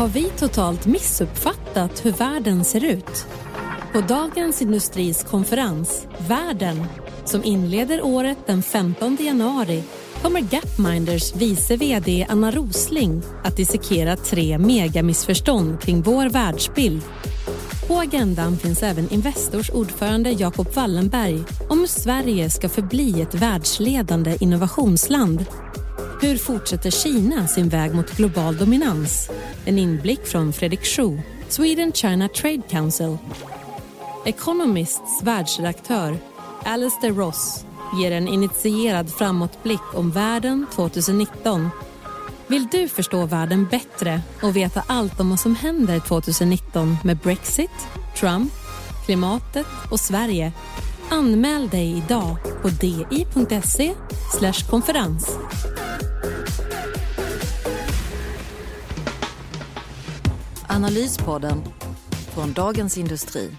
Har vi totalt missuppfattat hur världen ser ut? På Dagens Industris konferens Världen, som inleder året den 15 januari kommer Gapminders vice VD Anna Rosling att dissekera tre megamissförstånd kring vår världsbild. På agendan finns även Investors ordförande Jacob Wallenberg om hur Sverige ska förbli ett världsledande innovationsland. Hur fortsätter Kina sin väg mot global dominans? En inblick från Fredrik Schuh, Sweden China Trade Council. Economists världsredaktör Alistair Ross ger en initierad framåtblick om världen 2019. Vill du förstå världen bättre och veta allt om vad som händer 2019 med Brexit, Trump, klimatet och Sverige? Anmäl dig idag på di.se konferens. Analyspodden från Dagens Industri.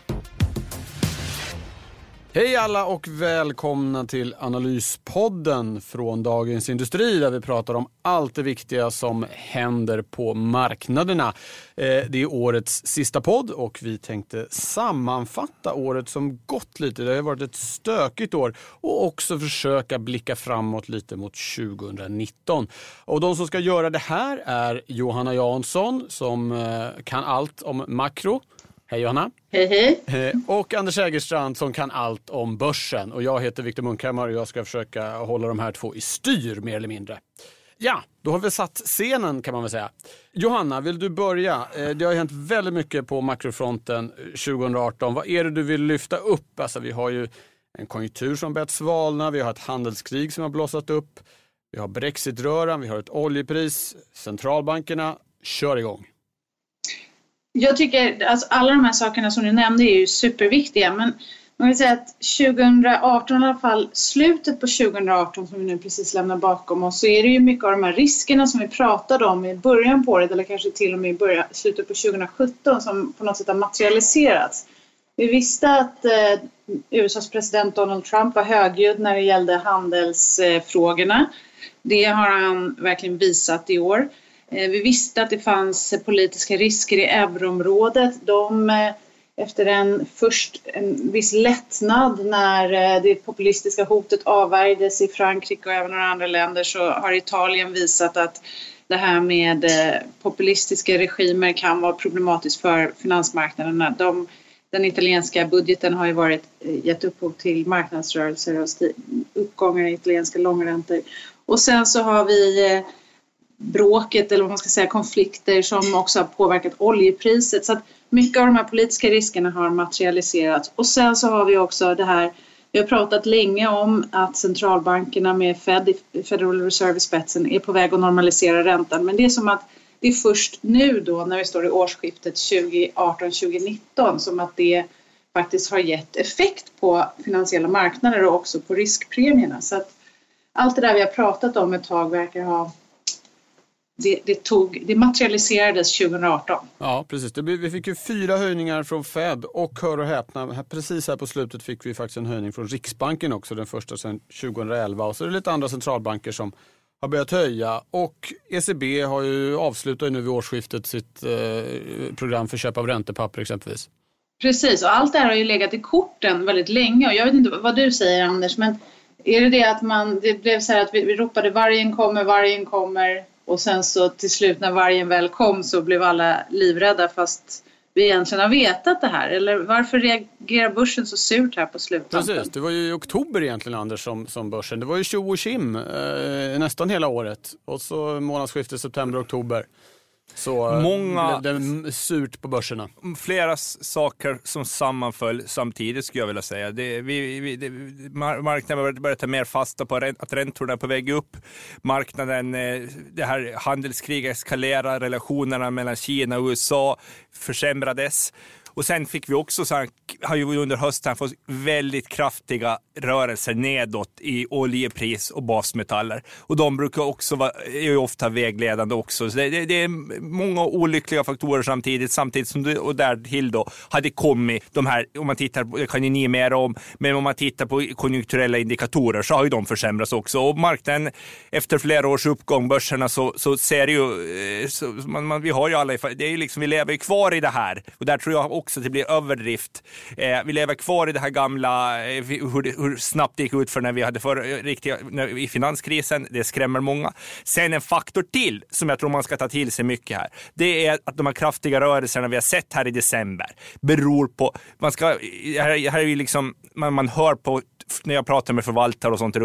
Hej alla och välkomna till Analyspodden från Dagens Industri där vi pratar om allt det viktiga som händer på marknaderna. Eh, det är årets sista podd och vi tänkte sammanfatta året som gått lite. Det har varit ett stökigt år och också försöka blicka framåt lite mot 2019. Och de som ska göra det här är Johanna Jansson som eh, kan allt om makro. Hej Johanna! Hej hej! Eh, och Anders Ägerstrand som kan allt om börsen. Och jag heter Viktor Munkhammar och jag ska försöka hålla de här två i styr mer eller mindre. Ja, då har vi satt scenen kan man väl säga. Johanna, vill du börja? Eh, det har hänt väldigt mycket på makrofronten 2018. Vad är det du vill lyfta upp? Alltså, vi har ju en konjunktur som börjat svalna, vi har ett handelskrig som har blossat upp, vi har brexitröran, vi har ett oljepris, centralbankerna, kör igång. Jag tycker alltså alla de här sakerna som du nämnde är ju superviktiga men man vill säga att 2018 i alla fall, slutet på 2018 som vi nu precis lämnar bakom oss så är det ju mycket av de här riskerna som vi pratade om i början på året eller kanske till och med i början, slutet på 2017 som på något sätt har materialiserats. Vi visste att eh, USAs president Donald Trump var högljudd när det gällde handelsfrågorna. Det har han verkligen visat i år. Eh, vi visste att det fanns politiska risker i euroområdet. De, eh, efter en först en viss lättnad när eh, det populistiska hotet avvärjdes i Frankrike och även några andra länder så har Italien visat att det här med populistiska regimer kan vara problematiskt för finansmarknaderna. De, den italienska budgeten har ju varit, gett upphov till marknadsrörelser och uppgångar i italienska långräntor. Och sen så har vi bråket eller vad man ska säga konflikter som också har påverkat oljepriset. Så att mycket av de här politiska riskerna har materialiserats. Och sen så har vi också det här, vi har pratat länge om att centralbankerna med Fed, Federal Reserve i spetsen är på väg att normalisera räntan. Men det är som att det är först nu då när vi står i årsskiftet 2018-2019 som att det faktiskt har gett effekt på finansiella marknader och också på riskpremierna. Så att allt det där vi har pratat om ett tag verkar ha det, det, tog, det materialiserades 2018. Ja, precis. Det, vi fick ju fyra höjningar från Fed och hör och häpna, precis här på slutet fick vi faktiskt en höjning från Riksbanken också, den första sedan 2011. Och så är det lite andra centralbanker som har börjat höja och ECB har ju avslutat nu vid årsskiftet sitt eh, program för köp av räntepapper exempelvis. Precis, och allt det här har ju legat i korten väldigt länge och jag vet inte vad du säger Anders, men är det det att man, det blev så här att vi ropade vargen kommer, vargen kommer, och sen så till slut när vargen väl kom så blev alla livrädda fast vi egentligen har vetat det här. Eller varför reagerar börsen så surt här på sluttampen? Precis, det var ju i oktober egentligen Anders som, som börsen. Det var ju tjo och kim eh, nästan hela året. Och så månadsskiftet september-oktober så Många, blev det surt på börserna. Flera saker som sammanföll samtidigt skulle jag vilja säga. Det, vi, vi, det, marknaden började ta mer fasta på att räntorna är på väg upp. Marknaden, eh, det här handelskriget eskalerar, relationerna mellan Kina och USA försämrades. Och sen fick vi också, så här, har ju under hösten fått väldigt kraftiga rörelser nedåt i oljepris och basmetaller. Och de brukar också vara, är ju ofta vägledande också. Så det, det, det, är många olyckliga faktorer samtidigt, samtidigt som det, och därtill då hade kommit de här, om man tittar på, det kan ju ni mer om, men om man tittar på konjunkturella indikatorer så har ju de försämrats också. Och marknaden, efter flera års uppgång, börserna, så, så ser ju, eh, så, man, man, vi har ju alla, det är ju liksom, vi lever ju kvar i det här. Och där tror jag också att det blir överdrift. Eh, vi lever kvar i det här gamla, eh, hur, hur, snabbt det gick ut för när vi hade för, eh, riktiga, när, i finanskrisen. Det skrämmer många. Sen en faktor till som jag tror man ska ta till sig mycket här. Det är att de här kraftiga rörelserna vi har sett här i december beror på, man ska, eh, här, här är ju liksom, man, man hör på när jag pratar med förvaltare och sånt,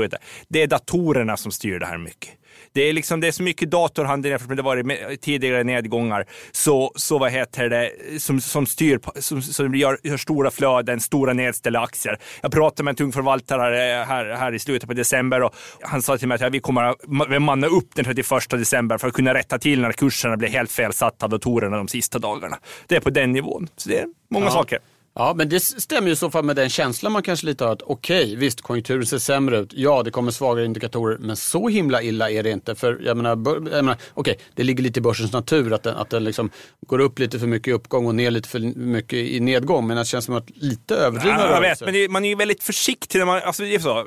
det är datorerna som styr det här mycket. Det är, liksom, det är så mycket datorhandel jämfört med det varit tidigare nedgångar så, så vad heter det, som, som styr, som, som gör, gör stora flöden, stora nedställda aktier. Jag pratade med en tung förvaltare här, här i slutet på december och han sa till mig att vi kommer att manna upp den 31 december för att kunna rätta till när kurserna blir helt felsatta av datorerna de sista dagarna. Det är på den nivån. Så det är många ja. saker. Ja, men det stämmer ju i så fall med den känslan man kanske lite har att okej, okay, visst konjunkturen ser sämre ut. Ja, det kommer svagare indikatorer, men så himla illa är det inte. För jag menar, jag menar okej, okay, det ligger lite i börsens natur att den, att den liksom går upp lite för mycket i uppgång och ner lite för mycket i nedgång. Men det känns som att lite överdrivna ja, Jag vet, men det, man är ju väldigt försiktig när man, alltså det är så,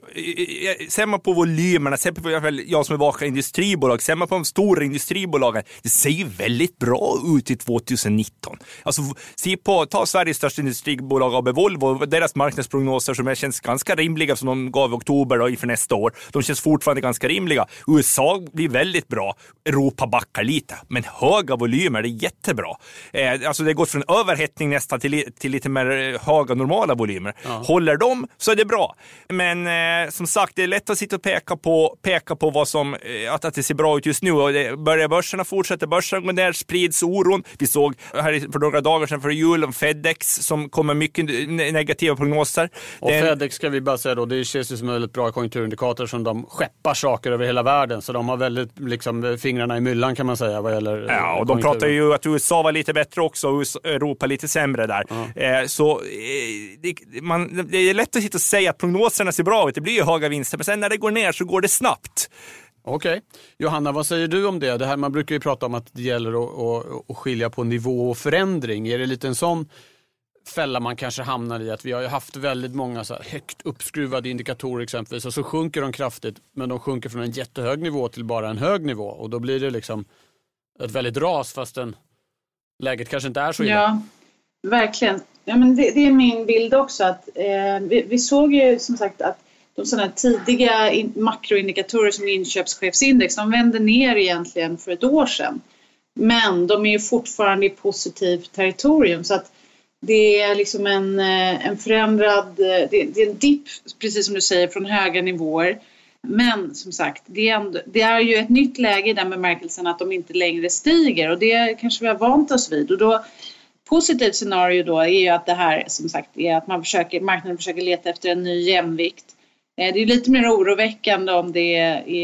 ser man på volymerna, ser på, jag som är vakar industribolag, ser man på de stora industribolagen, det ser ju väldigt bra ut i 2019. Alltså, se på, ta Sveriges största industri bolag AB Volvo, deras marknadsprognoser som känns ganska rimliga som de gav i oktober och inför nästa år, de känns fortfarande ganska rimliga. USA blir väldigt bra. Europa backar lite, men höga volymer, är jättebra. Eh, alltså det går från överhettning nästan till, till lite mer eh, höga normala volymer. Ja. Håller de så är det bra. Men eh, som sagt, det är lätt att sitta och peka på, peka på vad som, eh, att, att det ser bra ut just nu. Och det, börjar börserna fortsätta, börsen går ner, sprids oron. Vi såg här för några dagar sedan före jul om Fedex som kommer mycket negativa prognoser. Och Den... Fedex ska vi bara säga då, det känns ju som en väldigt bra konjunkturindikator som de skeppar saker över hela världen. Så de har väldigt liksom, fingrarna i myllan kan man säga vad gäller Ja, och de pratar ju att USA var lite bättre också och Europa lite sämre där. Ja. Eh, så eh, det, man, det är lätt att sitta och säga att prognoserna ser bra ut. Det blir ju höga vinster, men sen när det går ner så går det snabbt. Okej. Okay. Johanna, vad säger du om det? det här, man brukar ju prata om att det gäller att, att, att skilja på nivå och förändring. Är det lite en sån fälla man kanske hamnar i. Att vi har ju haft väldigt många så högt uppskruvade indikatorer exempelvis och så sjunker de kraftigt men de sjunker från en jättehög nivå till bara en hög nivå och då blir det liksom ett väldigt ras fastän läget kanske inte är så illa. Ja, verkligen. Ja, men det, det är min bild också att eh, vi, vi, såg ju som sagt att de sådana tidiga in, makroindikatorer som inköpschefsindex de vände ner egentligen för ett år sedan. Men de är ju fortfarande i positivt territorium så att det är liksom en, eh, en förändrad, eh, det, det är en dipp, precis som du säger, från höga nivåer. Men som sagt, det är, ändå, det är ju ett nytt läge i den bemärkelsen att de inte längre stiger och det kanske vi har vant oss vid. Och då, positivt scenario då är ju att det här som sagt är att man försöker, marknaden försöker leta efter en ny jämvikt. Eh, det är lite mer oroväckande om det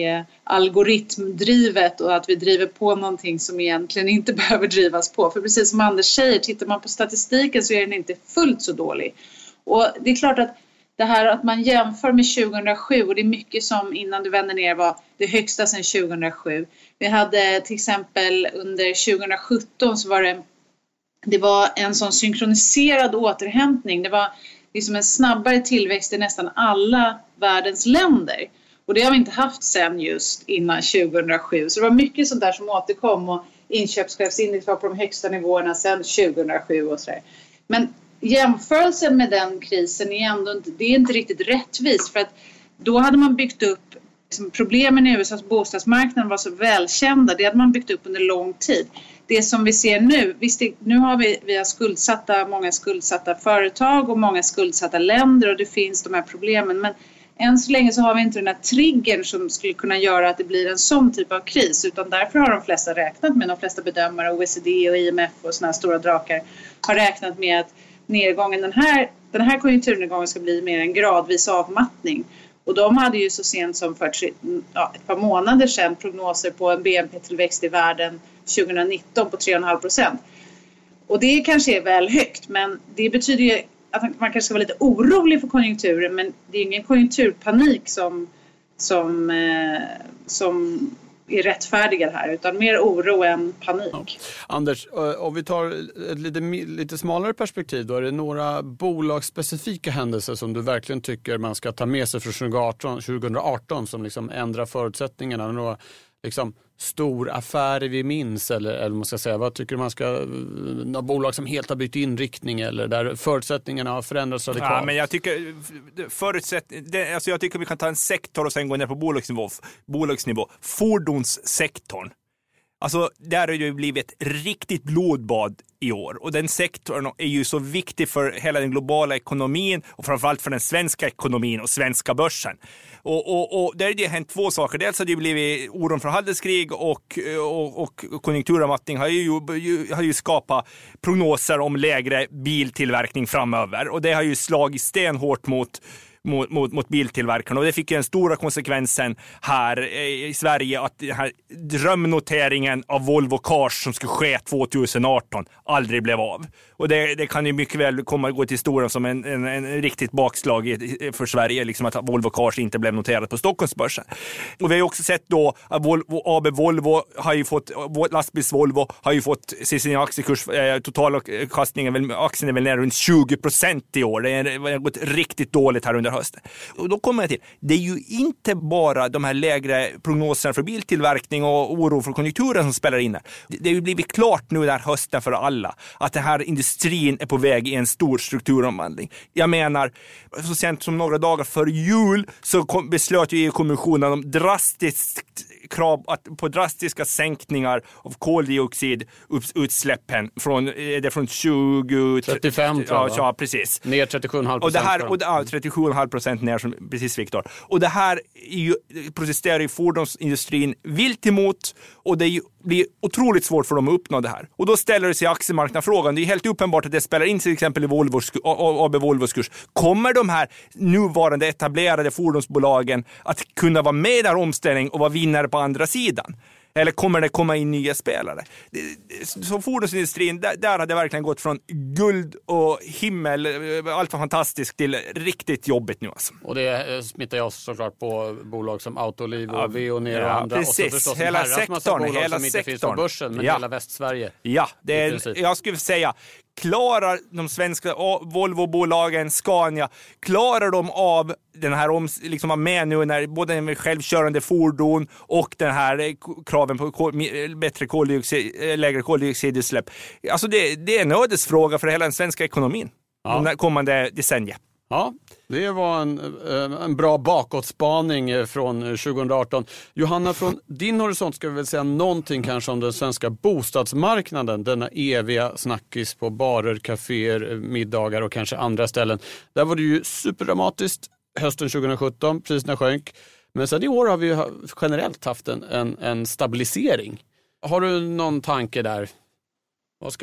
är algoritmdrivet och att vi driver på någonting som egentligen inte behöver drivas på. För precis som Anders säger, tittar man på statistiken så är den inte fullt så dålig. Och det är klart att det här att man jämför med 2007 och det är mycket som innan du vänder ner var det högsta sedan 2007. Vi hade till exempel under 2017 så var det, det var en sån synkroniserad återhämtning. Det var liksom en snabbare tillväxt i nästan alla världens länder. Och det har vi inte haft sen just innan 2007. Så det var mycket sånt där som återkom och inköpschefsindex var på de högsta nivåerna sen 2007 och sådär. Men jämförelsen med den krisen är ändå inte, det är inte riktigt rättvist för att då hade man byggt upp liksom, problemen i USAs bostadsmarknad var så välkända. Det hade man byggt upp under lång tid. Det som vi ser nu, visst nu har vi, vi har skuldsatta, många skuldsatta företag och många skuldsatta länder och det finns de här problemen men än så länge så har vi inte den här triggern som skulle kunna göra att det blir en sån typ av kris utan därför har de flesta räknat med, de flesta bedömare, OECD och IMF och sådana här stora drakar har räknat med att nedgången, den här, den här konjunkturnedgången ska bli mer en gradvis avmattning. Och de hade ju så sent som för ja, ett par månader sedan prognoser på en BNP-tillväxt i världen 2019 på 3,5 procent. Och det kanske är väl högt men det betyder ju att man kanske ska vara lite orolig för konjunkturen men det är ingen konjunkturpanik som, som, eh, som är rättfärdigad här utan mer oro än panik. Ja. Anders, eh, om vi tar ett lite, lite smalare perspektiv då, är det några bolagsspecifika händelser som du verkligen tycker man ska ta med sig från 2018, 2018 som liksom ändrar förutsättningarna? Några liksom, storaffärer vi minns? Eller, eller man ska säga, vad tycker du man ska, några bolag som helt har bytt inriktning eller där förutsättningarna har förändrats radikalt? Ja, men jag, tycker, förutsätt, det, alltså jag tycker vi kan ta en sektor och sen gå ner på bolagsnivå. bolagsnivå. Fordonssektorn. Alltså, där har det ju blivit ett riktigt blodbad i år. Och den sektorn är ju så viktig för hela den globala ekonomin och framförallt för den svenska ekonomin och svenska börsen. Och, och, och där har det hänt två saker. Dels har det blivit oron för handelskrig och, och, och konjunkturavmattning har ju, har ju skapat prognoser om lägre biltillverkning framöver. Och det har ju slagit stenhårt mot mot, mot, mot biltillverkarna. Och det fick ju den stora konsekvensen här eh, i Sverige att den här drömnoteringen av Volvo Cars som skulle ske 2018 aldrig blev av. Och det, det kan ju mycket väl komma att gå till historien som en, en, en riktigt bakslag för Sverige, liksom att Volvo Cars inte blev noterat på Stockholmsbörsen. Och vi har ju också sett då att Volvo, AB Volvo har ju fått, lastbils Volvo har ju fått sin aktiekurs, eh, totalavkastningen, aktien är väl ner runt 20 procent i år. Det har gått riktigt dåligt här under hösten. Och då kommer jag till, det är ju inte bara de här lägre prognoserna för biltillverkning och oro för konjunkturen som spelar in här. Det har ju blivit klart nu den här hösten för alla att den här industrin är på väg i en stor strukturomvandling. Jag menar, så sent som några dagar före jul så kom, beslöt ju EU-kommissionen om drastiskt krav på drastiska sänkningar av koldioxidutsläppen från, det från 20... 35 tror jag. Ja, precis. Ner 37,5 procent. Ja, 37,5 procent ner, som, precis Viktor. Och det här ju, protesterar ju fordonsindustrin vilt emot och det blir otroligt svårt för dem att uppnå det här. Och då ställer det sig aktiemarknaden frågan, det är helt uppenbart att det spelar in till exempel i Volvos, AB Volvos kurs. Kommer de här nuvarande etablerade fordonsbolagen att kunna vara med i den här omställningen och vara vinnare på andra sidan? Eller kommer det komma in nya spelare? Så fordonsindustrin, där, där har det verkligen gått från guld och himmel, allt var fantastiskt, till riktigt jobbigt nu alltså. Och det smittar ju såklart på bolag som Autoliv och ja, Veoneer och ja, andra. Precis, och så hela sektorn. Hela som sektorn. inte finns på börsen, men ja. hela Västsverige. Ja, det är, jag skulle säga Klarar de svenska Volvo-bolagen, Scania, klarar de av den här liksom med nu när både med självkörande fordon och den här eh, kraven på kol, bättre koldioxid, eh, lägre koldioxidutsläpp. Alltså det, det är en ödesfråga för hela den svenska ekonomin ja. de kommande decennier. Ja, det var en, eh, en bra bakåtspaning eh, från eh, 2018. Johanna, från din horisont ska vi väl säga någonting kanske om den svenska bostadsmarknaden. Denna eviga snackis på barer, kaféer, middagar och kanske andra ställen. Där var det ju superdramatiskt hösten 2017, priserna sjönk. Men sen i år har vi generellt haft en, en, en stabilisering. Har du någon tanke där?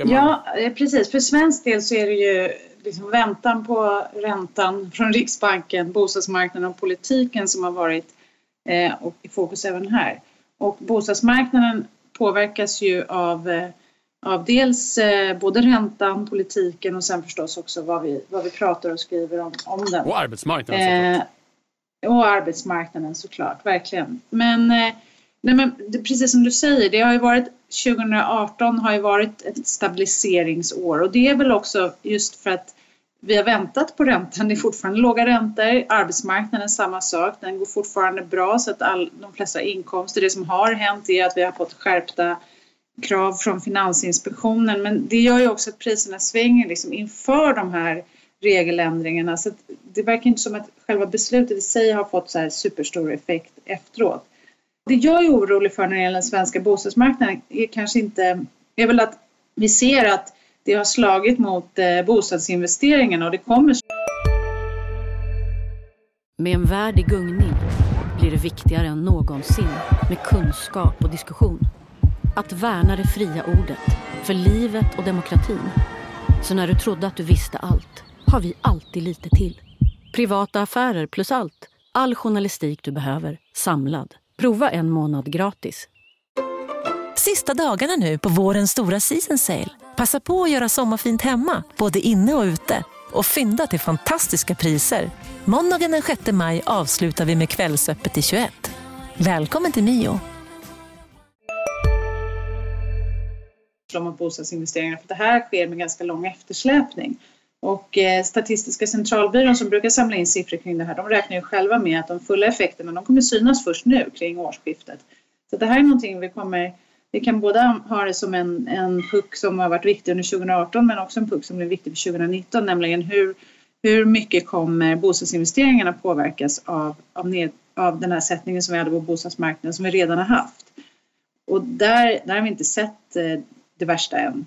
Man... Ja, eh, precis. För svensk del så är det ju liksom väntan på räntan från Riksbanken, bostadsmarknaden och politiken som har varit eh, och i fokus även här. Och bostadsmarknaden påverkas ju av, eh, av dels eh, både räntan, politiken och sen förstås också vad vi, vad vi pratar och skriver om, om den. Och arbetsmarknaden såklart. Eh, och arbetsmarknaden såklart, verkligen. Men, eh, nej men precis som du säger, det har ju varit 2018 har ju varit ett stabiliseringsår och det är väl också just för att vi har väntat på räntan. Det är fortfarande låga räntor. Arbetsmarknaden samma sak. Den går fortfarande bra så att all, de flesta inkomster. Det som har hänt är att vi har fått skärpta krav från Finansinspektionen. Men det gör ju också att priserna svänger liksom inför de här regeländringarna. Så det verkar inte som att själva beslutet i sig har fått så här superstor effekt efteråt. Det jag är orolig för när det gäller den svenska bostadsmarknaden är kanske inte, är väl att vi ser att det har slagit mot eh, bostadsinvesteringarna och det kommer Med en värld i gungning blir det viktigare än någonsin med kunskap och diskussion. Att värna det fria ordet, för livet och demokratin. Så när du trodde att du visste allt, har vi alltid lite till. Privata affärer plus allt. All journalistik du behöver, samlad. Prova en månad gratis. Sista dagarna nu på vårens stora season sale. Passa på att göra sommarfint hemma, både inne och ute. Och fynda till fantastiska priser. Måndagen den 6 maj avslutar vi med Kvällsöppet i 21. Välkommen till Mio. mot bostadsinvesteringar för det här sker med ganska lång eftersläpning. Och eh, Statistiska centralbyrån som brukar samla in siffror kring det här, de räknar ju själva med att de fulla effekterna de kommer synas först nu kring årsskiftet. Så det här är någonting vi kommer vi kan både ha det som en, en puck som har varit viktig under 2018 men också en puck som blir viktig för 2019, nämligen hur, hur mycket kommer bostadsinvesteringarna påverkas av, av, ned, av den här sättningen som vi hade på bostadsmarknaden som vi redan har haft. Och där, där har vi inte sett eh, det värsta än.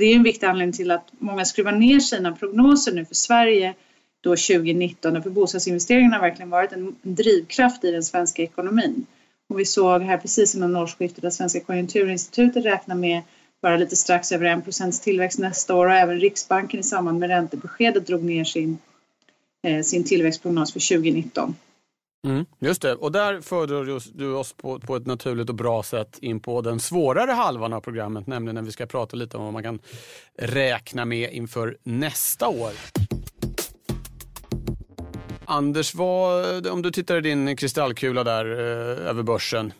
Det är en viktig anledning till att många skruvar ner sina prognoser nu för Sverige då 2019 för bostadsinvesteringarna har verkligen varit en drivkraft i den svenska ekonomin. Och vi såg här precis innan årsskiftet att Svenska konjunkturinstitutet räknar med bara lite strax över 1 procents tillväxt nästa år och även Riksbanken i samband med räntebeskedet drog ner sin, eh, sin tillväxtprognos för 2019. Mm, just det, och där föredrar du oss på, på ett naturligt och bra sätt in på den svårare halvan av programmet, nämligen när vi ska prata lite om vad man kan räkna med inför nästa år. Anders, vad, om du tittar i din kristallkula där eh, över börsen.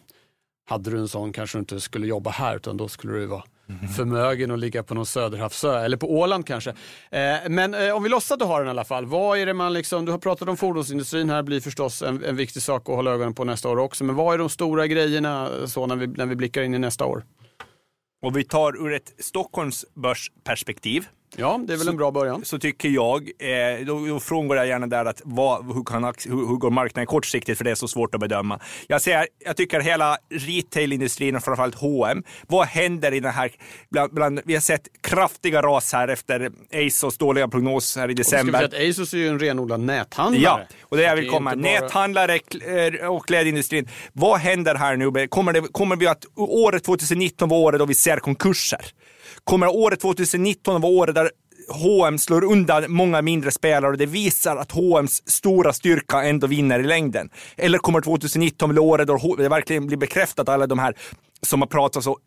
Hade du en sån kanske du inte skulle jobba här utan då skulle du vara förmögen att ligga på någon söderhavsö eller på Åland kanske. Eh, men eh, om vi låtsas att du har den i alla fall. Vad är det man liksom, du har pratat om fordonsindustrin här, blir förstås en, en viktig sak att hålla ögonen på nästa år också. Men vad är de stora grejerna så när vi, när vi blickar in i nästa år? Och vi tar ur ett Stockholmsbörsperspektiv Ja, det är väl så, en bra början. Så tycker jag, eh, då, då frångår jag gärna där att vad, hur, kan, hur, hur går marknaden kortsiktigt för det är så svårt att bedöma. Jag, ser, jag tycker hela retailindustrin och framförallt H&M vad händer i den här, bland, bland, vi har sett kraftiga ras här efter ASOS dåliga prognos här i december. Och ska ASOS är ju en renodlad näthandlare. Ja, och det jag vill komma. Bara... Näthandlare eh, och klädindustrin. Vad händer här nu? Kommer, det, kommer vi att året 2019 vara året då vi ser konkurser? Kommer året 2019 vara året där H&M slår undan många mindre spelare och det visar att H&M's stora styrka ändå vinner i längden. Eller kommer 2019 bli året då det verkligen blir bekräftat alla de här som har pratat så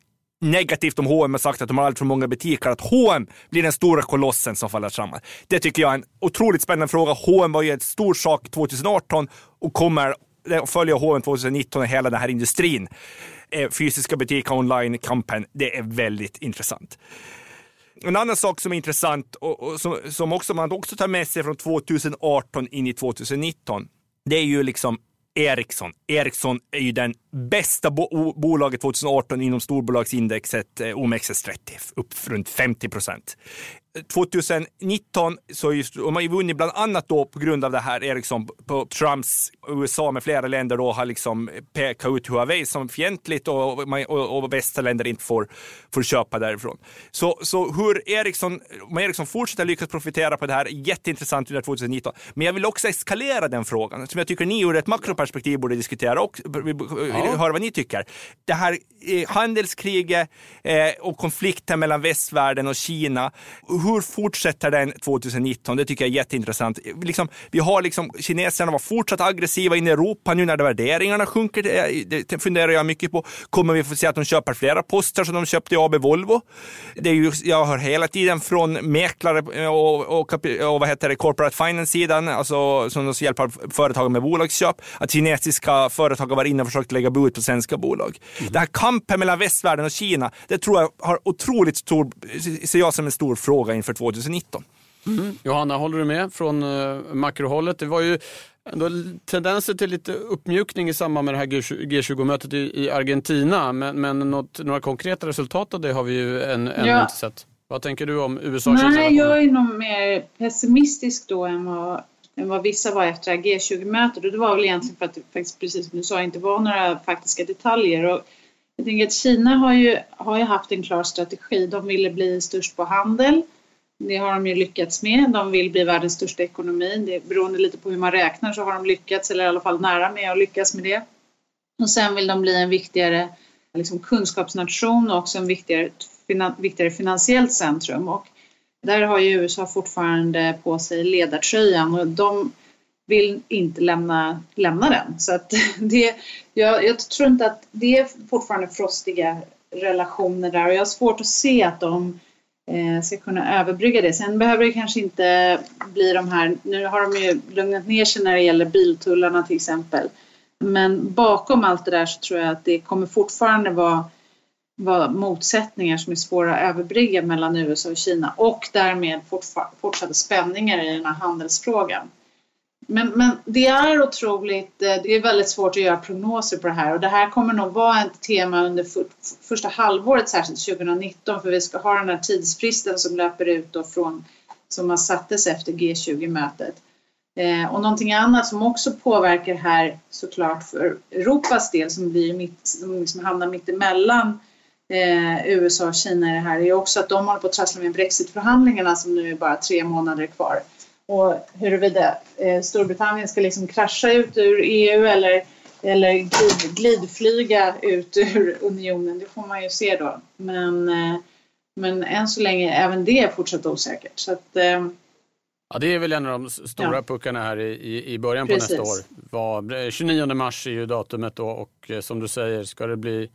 negativt om H&M och sagt att de har allt för många butiker, att H&M blir den stora kolossen som faller samman. Det tycker jag är en otroligt spännande fråga. H&M var ju en stor sak 2018 och kommer följa H&M 2019 och hela den här industrin Eh, fysiska butiker online-kampen. Det är väldigt intressant. En annan sak som är intressant och, och som, som också man också tar med sig från 2018 in i 2019, det är ju liksom Ericsson. Ericsson är ju den bästa bo bolaget 2018 inom storbolagsindexet eh, OMXS30, upp runt 50 procent. 2019 så just, och man ju vunnit bland annat då på grund av det här Ericsson på Trumps USA med flera länder då har liksom pekat ut Huawei som fientligt och, och, och västländer inte får, får köpa därifrån. Så, så hur Ericsson, om Ericsson fortsätter lyckas profitera på det här är jätteintressant under 2019. Men jag vill också eskalera den frågan som jag tycker ni ur ett makroperspektiv borde diskutera och ja vill höra vad ni tycker. Det här eh, handelskriget eh, och konflikten mellan västvärlden och Kina hur fortsätter den 2019? Det tycker jag är jätteintressant. Liksom, vi har liksom, kineserna var fortsatt aggressiva in i Europa nu när värderingarna sjunker. Det, det funderar jag mycket på. Kommer vi få se att de köper flera poster som de köpte i AB Volvo? Det är ju, jag hör hela tiden från mäklare eh, och, och, och vad heter det, corporate finance-sidan, alltså som hjälper företag med bolagsköp, att kinesiska företag har varit inne och försökt lägga bud på svenska bolag. Mm. Den här kampen mellan västvärlden och Kina, det tror jag har otroligt stor, ser jag som en stor fråga inför 2019. Mm. Johanna, håller du med från uh, makrohållet? Det var ju ändå tendenser till lite uppmjukning i samband med det här G20-mötet i, i, Argentina. Men, men något, några konkreta resultat av det har vi ju än, ännu ja. inte sett. Vad tänker du om USA? Nej, jag är nog mer pessimistisk då än vad, än vad vissa var efter G20-mötet. Och det var väl egentligen för att det faktiskt, precis som du sa, inte var några faktiska detaljer. Och jag tänker att Kina har ju, har ju haft en klar strategi. De ville bli störst på handel. det har de ju lyckats med. De vill bli världens största ekonomi. Det beroende lite på hur man räknar så har de lyckats, eller i alla fall nära med att lyckas med det. Och sen vill de bli en viktigare liksom, kunskapsnation och också en viktigare, viktigare finansiellt centrum. Och där har ju USA fortfarande på sig ledartröjan och de vill inte lämna, lämna den. Så att det, jag, jag tror inte att det är fortfarande frostiga relationer där och jag har svårt att se att de eh, ska kunna överbrygga det. Sen behöver det kanske inte bli de här, nu har de ju lugnat ner sig när det gäller biltullarna till exempel. Men bakom allt det där så tror jag att det kommer fortfarande vara, var motsättningar som är svåra att överbrygga mellan USA och Kina och därmed fortsatta spänningar i den här handelsfrågan. Men, men det är otroligt, eh, det är väldigt svårt att göra prognoser på det här och det här kommer nog vara ett tema under för, första halvåret, särskilt 2019, för vi ska ha den här tidsfristen som löper ut då från, som man sattes efter G20-mötet. Eh, och någonting annat som också påverkar här såklart för Europas del som, blir mitt, som liksom hamnar mittemellan eh, USA och Kina i det här är också att de håller på att trassla med Brexitförhandlingarna som nu är bara tre månader kvar och huruvida eh, Storbritannien ska liksom krascha ut ur EU eller, eller glid, glidflyga ut ur unionen, det får man ju se då. Men, eh, men än så länge även det är fortsatt osäkert. Så att, eh, Ja, det är väl en av de stora ja. puckarna här i, i början på Precis. nästa år. Var, 29 mars är ju datumet då och som du säger, ska det bli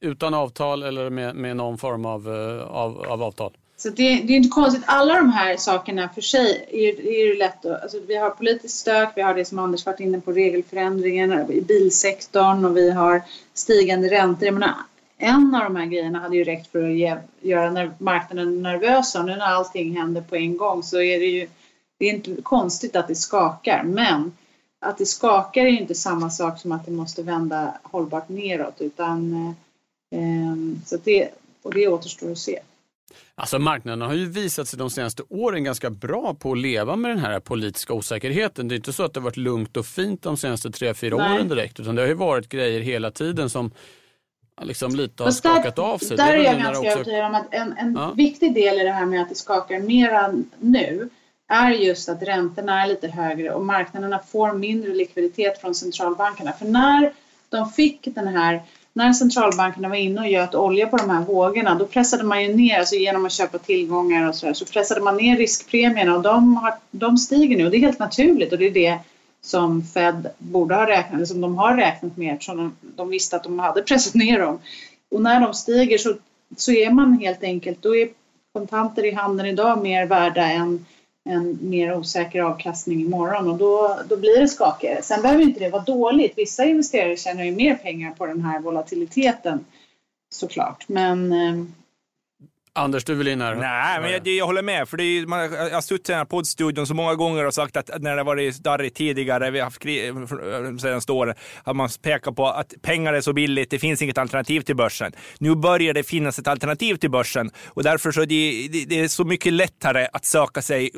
utan avtal eller med, med någon form av, eh, av, av avtal? Så det, det, är inte konstigt. Alla de här sakerna för sig är, är det lätt att... Alltså vi har politiskt stök, vi har det som Anders varit inne på, regelförändringen i bilsektorn och vi har stigande räntor. Jag menar, en av de här grejerna hade ju räckt för att ge, göra marknaden nervös och nu när allting händer på en gång så är det ju... Det är inte konstigt att det skakar, men att det skakar är ju inte samma sak som att det måste vända hållbart neråt utan... Eh, Eh, eh så det, och det återstår att se. Alltså marknaden har ju visat sig de senaste åren ganska bra på att leva med den här politiska osäkerheten. Det är inte så att det har varit lugnt och fint de senaste tre, fyra åren direkt, utan det har ju varit grejer hela tiden som liksom lite har skakat av sig. Där är jag ganska också... övertygad om att en, en ja. viktig del i det här med att det skakar mera nu är just att räntorna är lite högre och marknaderna får mindre likviditet från centralbankerna. För när de fick den här när centralbankerna var inne och göt olja på de här vågorna då pressade man ju ner, alltså genom att köpa tillgångar och så, så pressade man ner riskpremierna och de, har, de stiger nu och det är helt naturligt och det är det som Fed borde ha räknat, eller som de har räknat med eftersom de, de visste att de hade pressat ner dem. Och när de stiger så, så är man helt enkelt, då är kontanter i handen idag mer värda än en mer osäker avkastning imorgon och då, då blir det skakigare. Sen behöver inte det vara dåligt. Vissa investerare tjänar ju mer pengar på den här volatiliteten såklart. Men eh, Anders, du vill in här? Nej, men jag, jag håller med. För det är, man, jag har suttit i den här poddstudion så många gånger och sagt att när det varit darrigt tidigare, vi har haft krig senaste åren, att man pekar på att pengar är så billigt, det finns inget alternativ till börsen. Nu börjar det finnas ett alternativ till börsen och därför så är det, det, det är så mycket lättare att söka sig,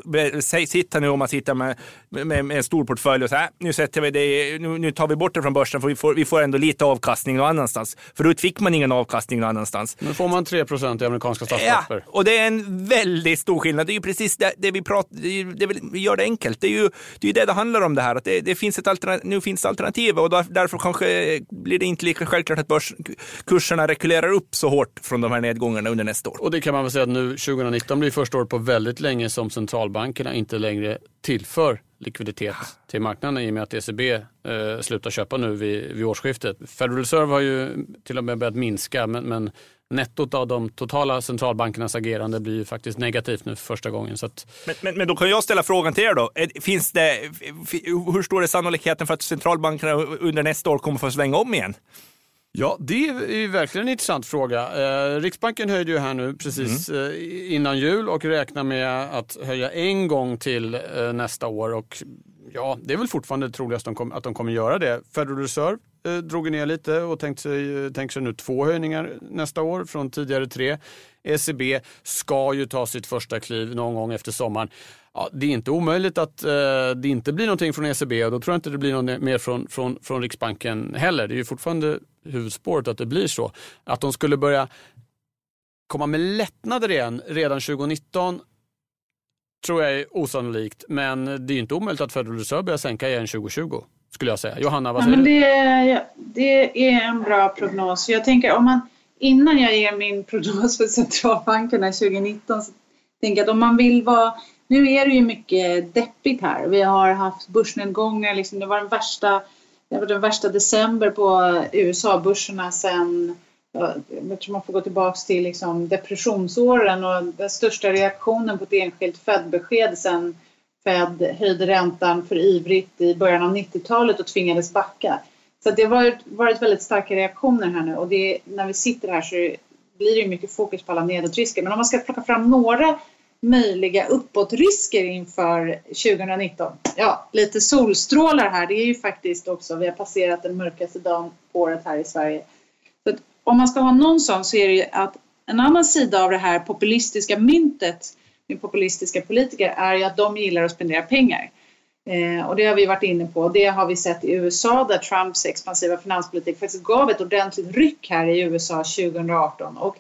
sitta nu om man sitter med, med, med en stor portfölj och säga, äh, nu sätter vi det, nu, nu tar vi bort det från börsen för vi får, vi får ändå lite avkastning någon annanstans. Förut fick man ingen avkastning någon annanstans. Nu får man 3 procent i amerikanska statspapper. Ja, och det är en väldigt stor skillnad. Det är ju precis det, det vi pratar, det, det, vi gör det enkelt. Det är ju det, är det det handlar om det här, att det, det finns ett alternativ, nu finns det alternativ och därför kanske blir det inte lika självklart att börskurserna rekylerar upp så hårt från de här nedgångarna under nästa år. Och det kan man väl säga att nu 2019 blir första året på väldigt länge som centralbankerna inte längre tillför likviditet till marknaden i och med att ECB eh, slutar köpa nu vid, vid årsskiftet. Federal Reserve har ju till och med börjat minska men, men nettot av de totala centralbankernas agerande blir ju faktiskt negativt nu för första gången. Så att... men, men, men, då kan jag ställa frågan till er då. Finns det, hur stor är sannolikheten för att centralbankerna under nästa år kommer få svänga om igen? Ja, det är verkligen en intressant fråga. Eh, Riksbanken höjde ju här nu precis mm. eh, innan jul och räknar med att höja en gång till eh, nästa år. Och ja, det är väl fortfarande troligast att de kommer göra det. Federal Reserve drog ner lite och tänkte sig, tänkte sig nu två höjningar nästa år från tidigare tre. ECB ska ju ta sitt första kliv någon gång efter sommaren. Ja, det är inte omöjligt att eh, det inte blir någonting från ECB och då tror jag inte det blir något mer från, från, från Riksbanken heller. Det är ju fortfarande huvudspåret att det blir så. Att de skulle börja komma med lättnader igen redan 2019 tror jag är osannolikt, men det är inte omöjligt att Federal Reserve börjar sänka igen 2020 skulle jag säga. Johanna, vad säger ja, men du? det, det är en bra prognos. Jag tänker om man, innan jag ger min prognos för centralbankerna 2019, så tänker jag att om man vill vara nu är det ju mycket deppigt här. Vi har haft börsnedgångar, liksom, det var den värsta, det var den värsta december på USA-börserna sen jag tror man får gå tillbaka till liksom depressionsåren och den största reaktionen på ett enskilt Fed-besked sen Fed höjde räntan för ivrigt i början av 90-talet och tvingades backa. Så det har varit, varit väldigt starka reaktioner här nu och det, när vi sitter här så blir det mycket fokus på alla nedåtrisker. Men om man ska plocka fram några möjliga uppåtrisker inför 2019. Ja, lite solstrålar här. Det är ju faktiskt också, vi har passerat den mörkaste dagen på året här i Sverige. Så om man ska ha någon sån så är det ju att en annan sida av det här populistiska myntet med populistiska politiker är ju att de gillar att spendera pengar. Eh, och det har vi varit inne på. Det har vi sett i USA där Trumps expansiva finanspolitik faktiskt gav ett ordentligt ryck här i USA 2018. Och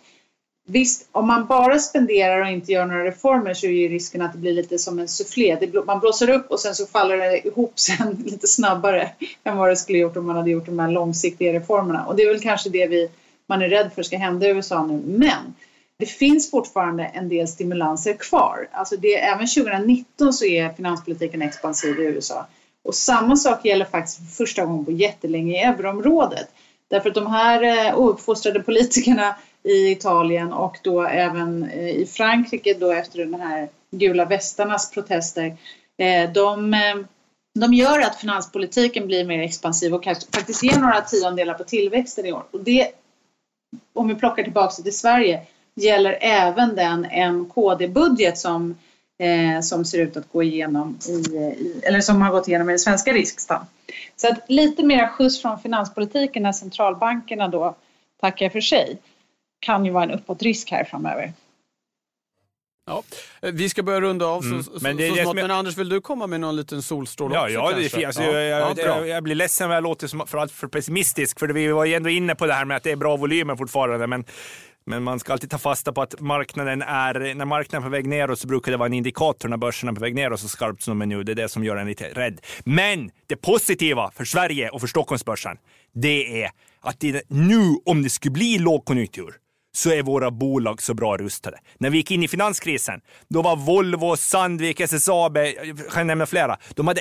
Visst, om man bara spenderar och inte gör några reformer så är ju risken att det blir lite som en soufflé. man blåser upp och sen så faller det ihop sen lite snabbare än vad det skulle gjort om man hade gjort de här långsiktiga reformerna. Och det är väl kanske det vi, man är rädd för ska hända i USA nu. Men det finns fortfarande en del stimulanser kvar. Alltså det, även 2019 så är finanspolitiken expansiv i USA. Och samma sak gäller faktiskt för första gången på jättelänge i euroområdet. Därför att de här eh, ouppfostrade politikerna i Italien och då även eh, i Frankrike då efter den här gula västarnas protester. Eh, de, de gör att finanspolitiken blir mer expansiv och faktiskt ger några tiondelar på tillväxten i år. Och det, om vi plockar tillbaka till Sverige, gäller även den MKD-budget som, eh, som ser ut att gå igenom i, i, eller som har gått igenom i den svenska riksdagen. Så att lite mer skjuts från finanspolitiken när centralbankerna då tackar för sig kan ju vara en uppåtrisk här framöver. Ja, vi ska börja runda av mm. så, men det, så smått. Men Anders, vill du komma med någon liten solstråle ja, också? Ja, det är fint. Alltså, ja. Jag, jag, jag, blir ledsen om jag låter som för allt för pessimistisk, för vi var ju ändå inne på det här med att det är bra volymer fortfarande. Men, men man ska alltid ta fasta på att marknaden är, när marknaden är på väg neråt så brukar det vara en indikator när börsen är på väg neråt så skarpt som de är nu. Det är det som gör en lite rädd. Men det positiva för Sverige och för Stockholmsbörsen, det är att det nu, om det skulle bli lågkonjunktur, så är våra bolag så bra rustade. När vi gick in i finanskrisen, då var Volvo, Sandvik, SSAB, jag kan nämna flera, de hade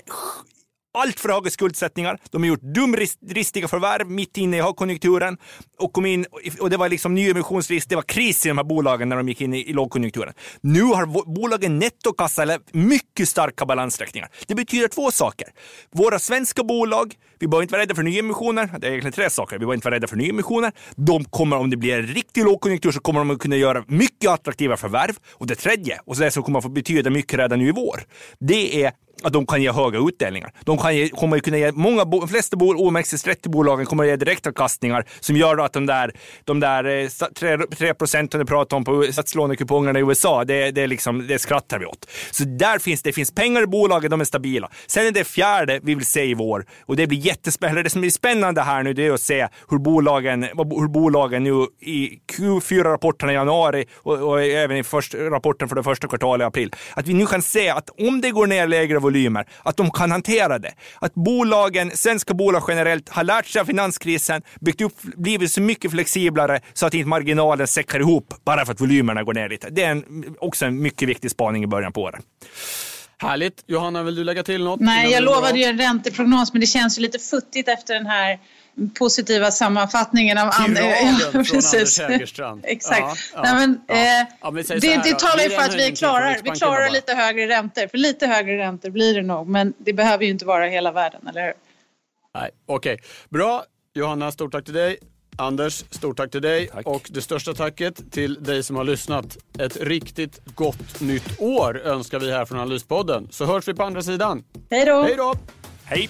allt för höga skuldsättningar. De har gjort dumdristiga förvärv mitt inne i högkonjunkturen och kom in och det var liksom nyemissionsrisk. Det var kris i de här bolagen när de gick in i, i lågkonjunkturen. Nu har bolagen nettokassa eller mycket starka balansräkningar. Det betyder två saker. Våra svenska bolag, vi behöver inte vara rädda för nyemissioner. Det är egentligen tre saker. Vi behöver inte vara rädda för nyemissioner. De kommer, om det blir en riktig lågkonjunktur, så kommer de att kunna göra mycket attraktiva förvärv. Och det tredje, och det som kommer att få betyda mycket redan nu i vår, det är att de kan ge höga utdelningar. De kan ge, kommer kunna ge, många, de flesta bol, OMXS30-bolagen kommer att ge direktavkastningar som gör att de där, de där 3, 3 procenten du pratar om på statslånekupongerna i USA, det, det, liksom, det skrattar vi åt. Så där finns det finns pengar i bolagen, de är stabila. Sen är det fjärde vi vill se i vår och det blir jättespännande. Det som blir spännande här nu det är att se hur bolagen, hur bolagen nu i Q4-rapporterna i januari och, och även i först, rapporten för det första kvartalet i april, att vi nu kan se att om det går ner lägre volymer, att de kan hantera det. Att bolagen, svenska bolag generellt, har lärt sig av finanskrisen, byggt upp, blivit så mycket flexiblare så att inte marginalen säckar ihop bara för att volymerna går ner lite. Det är en, också en mycket viktig spaning i början på året. Härligt. Johanna, vill du lägga till något? Nej, jag lovade ju en ränteprognos, men det känns ju lite futtigt efter den här positiva sammanfattningen av Anders. Exakt. Ja, ja, Nej, men, ja. Eh, ja, men det, det, det talar ju för att vi klarar, vi klarar lite högre räntor. För lite högre räntor blir det nog, men det behöver ju inte vara hela världen, eller hur? Nej, okej. Okay. Bra. Johanna, stort tack till dig. Anders, stort tack till dig tack. och det största tacket till dig som har lyssnat. Ett riktigt gott nytt år önskar vi här från Analyspodden. Så hörs vi på andra sidan. Hej då! Hej då! Hej!